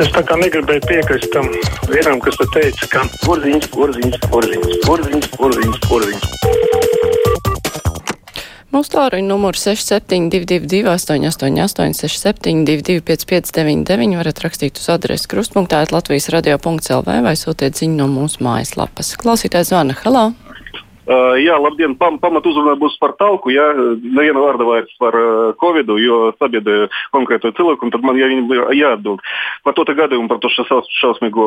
Es tā kā negribēju piekrist tam vienam, kas te teica, ka porziņš, porziņš, porziņš, porziņš, porziņš, porziņš. Mūsu tālruņa numurs 6722, 888, 672, 559, varat rakstīt uz adresi krustpunktā, Latvijas radio.clv vai sūtiet ziņu no mūsu mājaslapas. Klausītājs zvana, halā! Uh, jā, labdien, pam, pamat uzrunā būs par talku, jā, neviena vārda vairs par uh, covid, jo sabiedrē konkrēto cilvēku, un tad man jā, jāatbild par to gadījumu, par to šaus, šausmīgo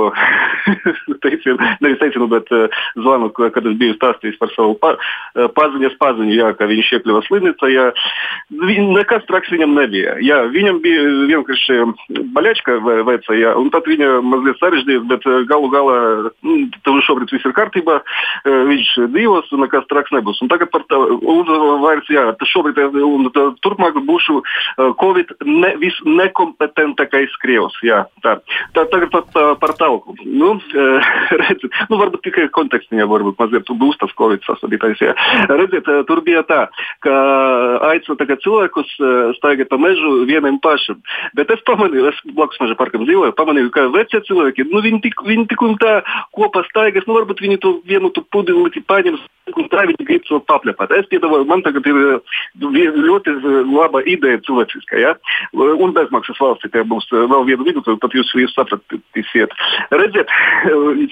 teicienu, nevis teicienu, bet uh, zvanu, kad es biju stāstījis par savu pa, uh, paziņas paziņu, jā, ka viņš iekļuva slimnīcā, jā, viņ, nekas traks viņam nebija, jā, viņam bija vienkārši baļačka vecā, jā, un tad viņa mazliet sarežģījās, bet uh, galu galā, nu, šobrīd viss ir kārtībā, uh, viņš dzīvos, un nekas traks nebūs. Un tagad par to vairs, jā, tas šobrīd un tā, turpmāk būšu Covid ne, visnekompetentākais krievs. Jā, tā. tā tagad par, par talku. Nu, redz, nu, varbūt tikai kontekstiņā varbūt mazliet būs tas Covid sasodītais. Jā. Redziet, tur bija tā, ka aicina cilvēkus staigāt pa mežu vienam pašam. Bet es pamanīju, es blakus meža parkam dzīvoju, pamanīju, ka vecie cilvēki, nu, viņi tik, viņi tik un tā kopā staigas, nu, varbūt viņi to vienu tu pudeli paņems tā viņi grib to papļāpāt. Es piedāvāju, man tagad ir ļoti laba ideja cilvēciskā, ja? un bezmaksas valstī tie būs vēl viena vidutāja, pat jūs, jūs sapratīsiet. Redziet,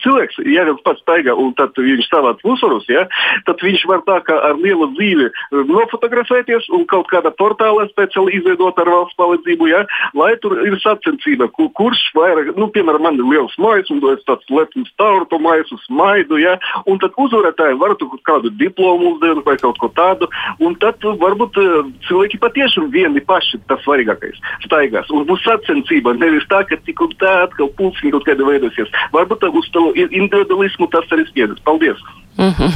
cilvēks, ja viņš pats staigā un tad viņš savāc uzvarus, ja? tad viņš var tā kā ar lielu dzīvi nofotografēties un kaut kādā portālā speciāli izveidot ar valsts palīdzību, ja? lai tur ir sacensība, kur, kurš vairāk, nu, piemēram, man ir liels mājas un es tāds lepns taurtu mājas uz smaidu, ja? un tad uzvarētāji var tur kādu diplomu uzdevuma vai kaut ko tādu. Tad varbūt uh, cilvēki patiešām vieni paši tas svarīgākais staigās. Un būs sacensība, nevis tā, ka tik un tā atkal pulciņi kaut kāda veidosies. Varbūt uz to individualismu tas arī spiedzas. Paldies! Mm -hmm.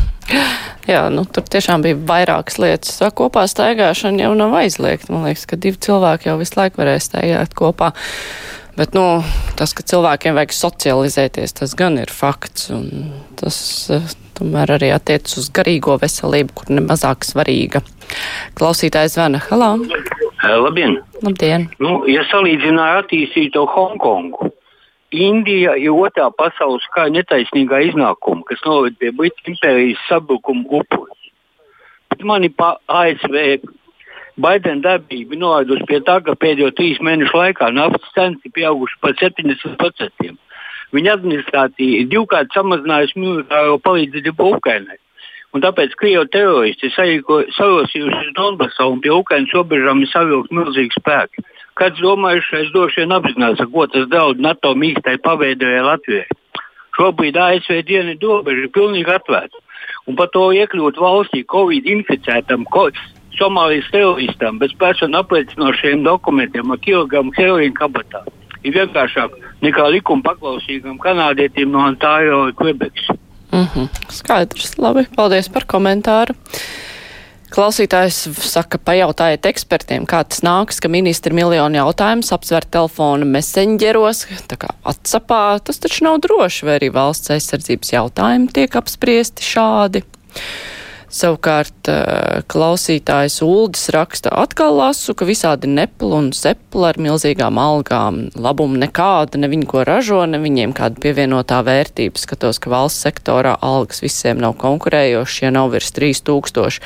Jā, nu, tur tiešām bija vairākas lietas. Kopā staigāšana jau nav aizliegta. Man liekas, ka divi cilvēki jau visu laiku varēs staigāt kopā. Bet nu, tas, ka cilvēkiem vajag socializēties, tas gan ir fakts. Tas tomēr arī attiec uz garīgo veselību, kur nemazāk svarīga. Klausītājs zvana. Halā! Labdien! Labdien! Nu, ja salīdzināju attīstīto Hongkongu, Indija ir otrā pasaules kara netaisnīgā iznākuma, kas noved pie Britu impērijas sabrukuma upuriem. Bet mani pa ASV Baidena darbība novedusi pie tā, ka pēdējo trīs mēnešu laikā naftas cenas ir pieaugušas par 70%. Viņa administrācija ir divkārt samazinājusi militāro palīdzību Ukrainai. Un tāpēc Krievijas teroristi sarosījuši Donbasā un pie Ukraiņas robežām ir savilkt milzīgi spēki. Kāds domājušais droši vien apzinās, ko tas draud NATO mīkstai paveidojai Latvijai. Šobrīd ASV dienu robeža ir pilnīgi atvērta. Un par to iekļūt valstī Covid inficētam, ko, Somālijas teroristam bez personu apliecinošiem dokumentiem ar kilogramu heroīnu kabatā ir vienkāršāk nekā likuma paklausīgam kanādietim no Ontārio vai Quebekas. Mm -hmm. Skaidrs. Labi, paldies par komentāru. Klausītājs saka, pajautājiet ekspertiem, kā tas nāks, ka ministri miljonu jautājumus apsver telefona messengeros, tā kā atsapā. Tas taču nav droši, vai arī valsts aizsardzības jautājumi tiek apspriesti šādi. Savukārt eh, klausītājs Uldis raksta, atkal lasu, ka visādi nepli un sepli ar milzīgām algām, labumu nekāda, ne viņi ko ražo, ne viņiem kāda pievienotā vērtība. Skatos, ka valsts sektorā algas visiem nav konkurējošas, ja nav virs 3000.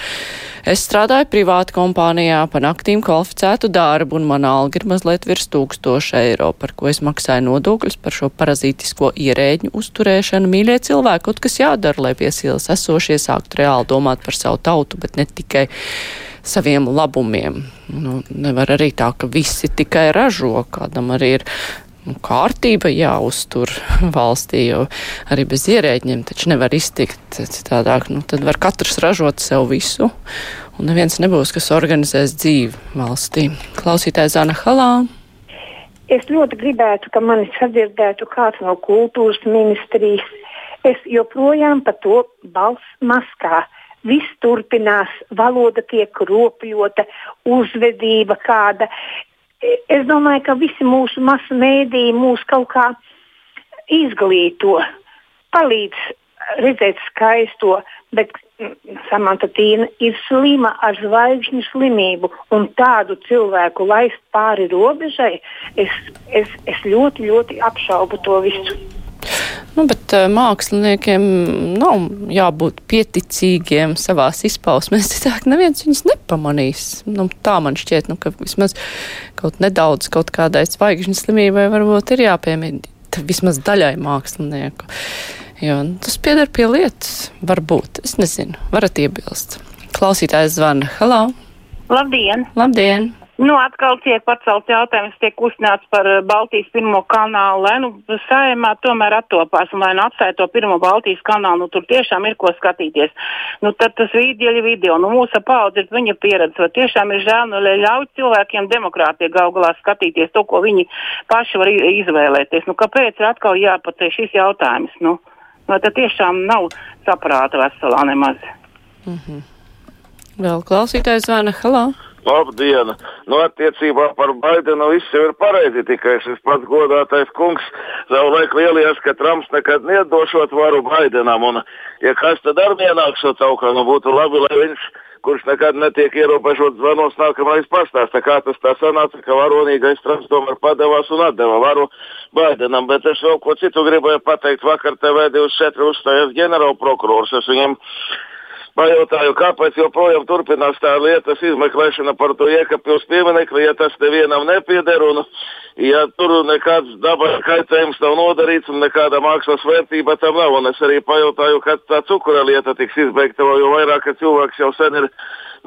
Es strādāju privāti kompānijā pa naktīm kvalificētu darbu, un mana alga ir mazliet virs 1000 eiro, par ko es maksāju nodokļus par šo parazītisko ierēģu uzturēšanu. Mīļie cilvēki, kaut kas jādara, lai piesīles esošie sāktu reāli domāt par savu tautu, bet ne tikai saviem labumiem. Nu, nevar arī tā, ka visi tikai ražo, kādam arī ir nu, kārtība jāuztur valstī, jo arī bez ierēģiem taču nevar iztikt citādāk. Nu, tad var katrs ražot sev visu, un neviens nebūs, kas organizēs dzīvi valstī. Klausītājs Zana Halā. Es ļoti gribētu, ka mani sadzirdētu kāds no kultūras ministrijas. Es joprojām par to balss maskā. Viss turpinās, valoda tiek kropļota, uzvedība kāda es domāju, ka visi mūsu masu mēdīji mūs kaut kā izglīto, palīdz redzēt skaisto, bet Samanta Tīna ir slima ar zvaigžņu slimību, un tādu cilvēku laist pāri robežai, es, es, es ļoti, ļoti apšaubu to visu. Nu, bet uh, māksliniekiem nav jābūt pieticīgiem savās izpausmēs. Citādi neviens viņus nepamanīs. Nu, tā man šķiet, nu, ka vismaz kaut nedaudz kaut kādai zvaigžņu slimībai varbūt ir jāpiemīt vismaz daļai mākslinieku. Jo nu, tas pieder pie lietas, varbūt. Es nezinu, varat iebilst. Klausītājs zvana. Halo! Labdien! Labdien! Nu, atkal tiek pacelts jautājums, tiek uzsnāts par eh, Baltijas pirmo kanālu, lai nu saimā tomēr attopās un lai nu atstāja to pirmo Baltijas kanālu, nu tur tiešām ir ko skatīties. Nu tad tas vīdieļi video, nu mūsu paudze ir viņa pieredze, vai tiešām ir žēl, nu lai ļauj cilvēkiem demokrātie gal galā skatīties to, ko viņi paši var izvēlēties. Nu kāpēc ir atkal jāpaceļ šis jautājums? Nu, vai tad tiešām nav saprāta veselā nemaz? Mm -hmm. Vēl klausītājs zvana. Halo! Labdien! Nu, attiecībā par Baidenu viss jau ir pareizi, tikai šis pats godātais kungs savulaik lielījās, ka Trumps nekad nedošot varu Baidenam, un ja kas tad ar vienāks šo caukā, nu būtu labi, lai viņš, kurš nekad netiek ierobežots zvanos, nākamais pastāsta, kā tas tā sanāca, ka varonīgais Trumps tomēr padevās un atdeva varu Baidenam, bet es vēl ko citu gribēju pateikt, vakar TV24 uzstājās ģenerālprokurors, es viņam Pajautāju, kāpēc joprojām turpinās tā lietas izmeklēšana par to iekapjos pieminekli, ja tas nevienam nepieder un ja tur nekāds dabas kaitējums nav nodarīts un nekāda mākslas vērtība tam nav. Un es arī pajautāju, kad tā cukura lieta tiks izbeigta, jo vairāk cilvēks jau sen ir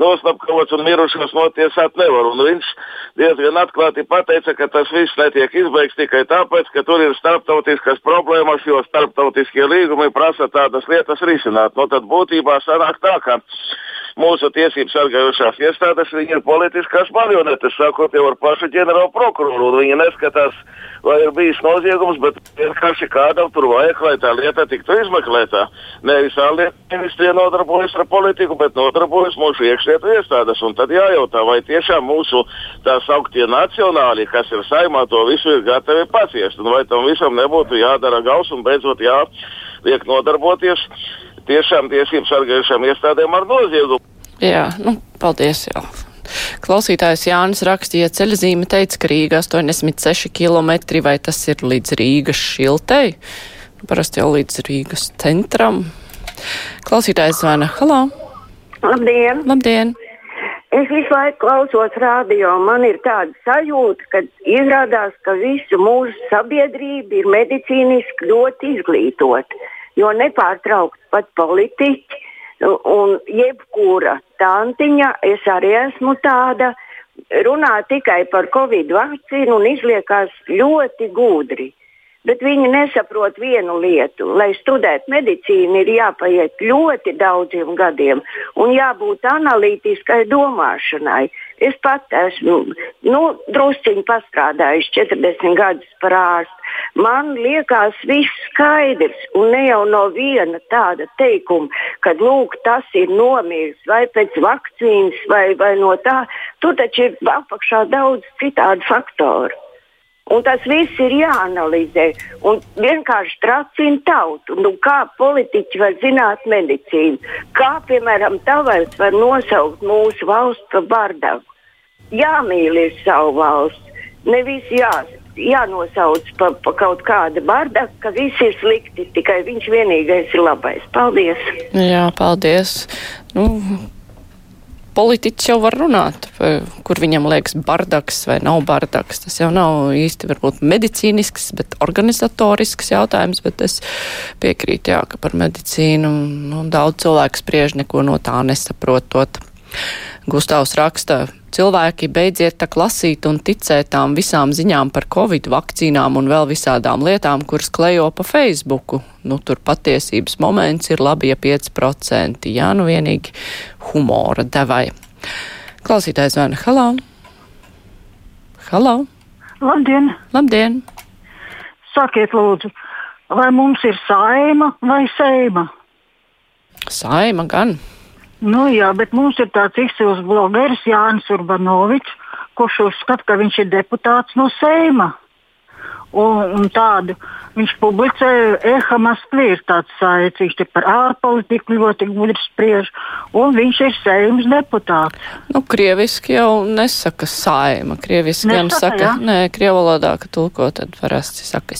noslapkavots un mirušos notiesāt nevar. Un viņš diezgan atklāti pateica, ka tas viss netiek izbeigts tikai tāpēc, ka tur ir starptautiskas problēmas, jo starptautiskie līgumi prasa tādas lietas risināt. Nu, tad būtībā sanāk tā, ka mūsu tiesību sargājušās iestādes ir politiskās marionetes, sākot jau ar pašu ģenerālu prokuroru. Viņi neskatās, vai ir bijis noziegums, bet vienkārši kādam tur vajag, lai tā lieta tiktu izmeklētā. Nevis ārlietu ministrija nodarbojas ar politiku, bet nodarbojas mūsu iekšlietu iestādes. Un tad jājautā, vai tiešām mūsu tā sauktie nacionāļi, kas ir saimā, to visu ir gatavi paciest, un vai tam visam nebūtu jādara gals un beidzot jāliek nodarboties tiešām tiesību sargājušām iestādēm ar noziegumu. Jā, nu, paldies. Jā. Klausītājs Jānis rakstīja, ceļa zīme teica, ka Rīga 86 km, vai tas ir līdz Rīgas šiltei? Parasti jau līdz Rīgas centram. Klausītājs zvana. Halo! Labdien! Labdien! Es visu laiku klausos radio. Man ir tāda sajūta, ka izrādās, ka visu mūsu sabiedrība ir medicīniski ļoti izglītota jo nepārtraukt pat politiķi un jebkura tantiņa, es arī esmu tāda, runā tikai par covid vakcīnu un izliekās ļoti gudri. Bet viņi nesaprot vienu lietu. Lai studētu medicīnu, ir jāpaiet ļoti daudziem gadiem un jābūt analītiskai domāšanai. Es pat esmu nu, drusciņi pastrādājis 40 gadus par ārstu. Man liekas, viss skaidrs, un ne jau no viena tāda teikuma, ka lūk, tas ir nomiris vai pēc vakcīnas vai, vai no tā. Tur taču ir apakšā daudz citādu faktoru. Un tas viss ir jāanalizē un vienkārši tracina tautu. Nu, kā politiķi var zināt medicīnu? Kā, piemēram, Tavars var nosaukt mūsu valsts par bardagu? Jāmīl ir savu valsts, nevis jāsaka jānosauc par pa kaut kādu bardaku, ka viss ir slikti, tikai viņš vienīgais ir labais. Paldies! Jā, paldies! Nu, politiķis jau var runāt, kur viņam liekas bardaks vai nav bardaks. Tas jau nav īsti varbūt medicīnisks, bet organizatorisks jautājums, bet es piekrītu, jā, ka par medicīnu nu, daudz cilvēku spriež neko no tā nesaprotot. Gustavs raksta, cilvēki beidziet tak lasīt un ticēt tām visām ziņām par covid vakcīnām un vēl visādām lietām, kuras klejo pa Facebooku. Nu, tur patiesības moments ir labi, ja 5%. Jā, nu vienīgi humora devai. Klausītājs zvana. Halo! Halo! Labdien! Labdien! Sakiet, lūdzu, vai mums ir saima vai seima? Saima gan. Nu, jā, bet mums ir tāds izcils blogeris Jānis Urbanovičs, kurš uzskata, ka viņš ir deputāts no Seima. Un, un tādu viņš publicē Eha Maskvī ir tāds saits, viņš te par ārpolitiku ļoti gudri spriež, un viņš ir seimas deputāts. Nu, krieviski jau nesaka saima. Krieviski gan Nesaka, saka, jā? nē, krievalodā, ka tulko, tad parasti saka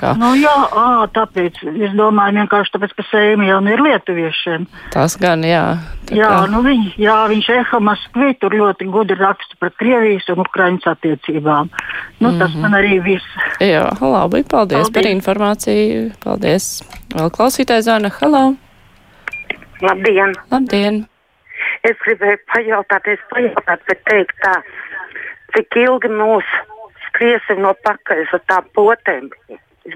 kā Nu, jā, ā, tāpēc es domāju, vienkārši tāpēc, ka seima jau ir lietuviešiem. tas gan, jā. Jā, kā, nu viņ, jā, viņš Eha Maskvī tur ļoti gudri raksta par Krievijas un Ukraiņas attiecībām. Nu, tas man arī viss. Jā, labi, paldies, paldies par informāciju. Paldies. Vēl klausītājs zvana. Halo! Labdien! Labdien! Es gribēju pajautāt, es pajautāt, bet teikt tā, cik ilgi mūs skriesim no pakaļas ar tām potēm.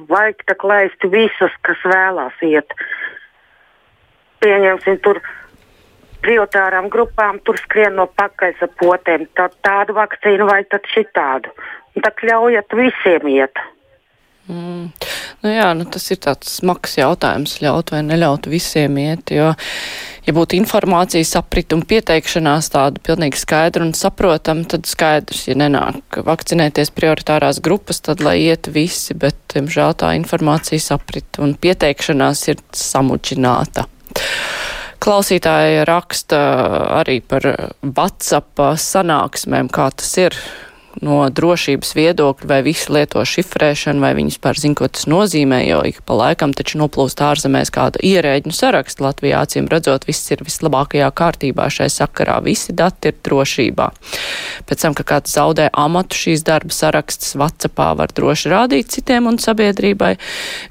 Vajag tā laist visus, kas vēlās iet. Pieņemsim tur prioritārām grupām, tur skrien no pakaļas ar potēm. Tad tādu vakcīnu vai tad šitādu. Un tā ļaujat visiem iet. Mm. Nu jā, nu tas ir tāds smags jautājums, ļaut vai neļaut visiem iet, jo, ja būtu informācijas aprit un pieteikšanās tāda pilnīgi skaidra un saprotama, tad skaidrs, ja nenāk vakcinēties prioritārās grupas, tad lai iet visi, bet, diemžēl, tā informācijas aprit un pieteikšanās ir samuģināta. Klausītāja raksta arī par WhatsApp sanāksmēm, kā tas ir no drošības viedokļa, vai visi lieto šifrēšanu, vai viņi vispār zina, ko tas nozīmē, jo ik pa laikam taču noplūst ārzemēs kāda ierēģņu saraksta. Latvijā acīm redzot, viss ir vislabākajā kārtībā šai sakarā, visi dati ir drošībā. Pēc tam, ka kāds zaudē amatu, šīs darba saraksts WhatsAppā var droši rādīt citiem un sabiedrībai.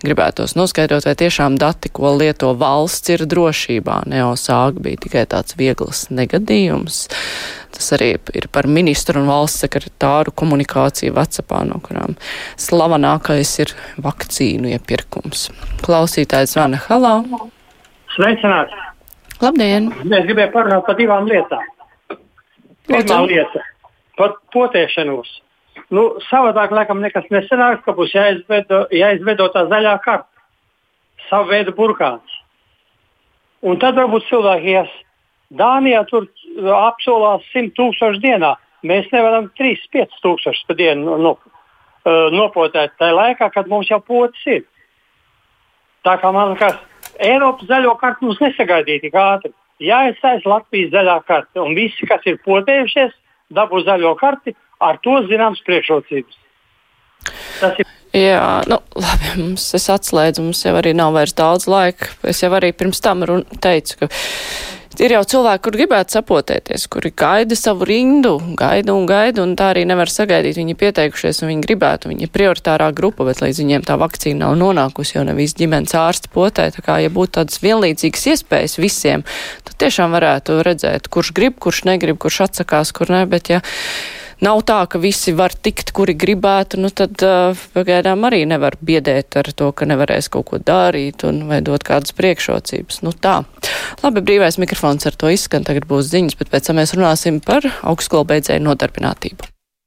Gribētos noskaidrot, vai tiešām dati, ko lieto valsts, ir drošībā. Neosāga bija tikai tāds viegls negadījums. Tas arī ir par ministru un valsts sekretāru komunikāciju Vācijā, no kurām slavenākais ir vakcīnu iepirkums. Klausītājs zvana Halā. Sveicināts! Labdien! Es gribēju parunāt par divām lietām. Pirmā lieta - par potēšanos. Nu, savādāk, laikam, nekas nesanāks, ka būs jāizveido, jāizveido tā zaļā karta, savu veidu burkāns. Un tad varbūt cilvēki ies. Dānijā tur uh, apsolās 100 tūkstoši dienā. Mēs nevaram 3-5 tūkstošus pa dienu no, uh, nopotēt tajā laikā, kad mums jau potes ir. Tā kā man liekas, Eiropas zaļo kartu mums nesagaidīja tik ātri. Jāizsaiz Latvijas zaļā karte, un visi, kas ir potējušies, dabū zaļo karti, ar to zināmas priekšrocības. Tas ir Jā, nu, labi, mums es atslēdzu, mums jau arī nav vairs daudz laika. Es jau arī pirms tam teicu, ka ir jau cilvēki, kur gribētu sapotēties, kuri gaida savu rindu, gaida un gaida, un tā arī nevar sagaidīt. Viņi pieteikušies un viņi gribētu, viņi ir prioritārā grupa, bet līdz viņiem tā vakcīna nav nonākusi, jo ne visi ģimenes ārsti potē. Tā kā, ja būtu tādas vienlīdzīgas iespējas visiem, tad tiešām varētu redzēt, kurš grib, kurš negrib, kurš atsakās, kur ne, bet ja nav tā, ka visi var tikt, kuri gribētu, nu tad uh, pagaidām arī nevar biedēt ar to, ka nevarēs kaut ko darīt un vai dot kādas priekšrocības. Nu tā. Labi, brīvais mikrofons ar to izskan, tagad būs ziņas, bet pēc tam mēs runāsim par augstskolu beidzēju nodarbinātību.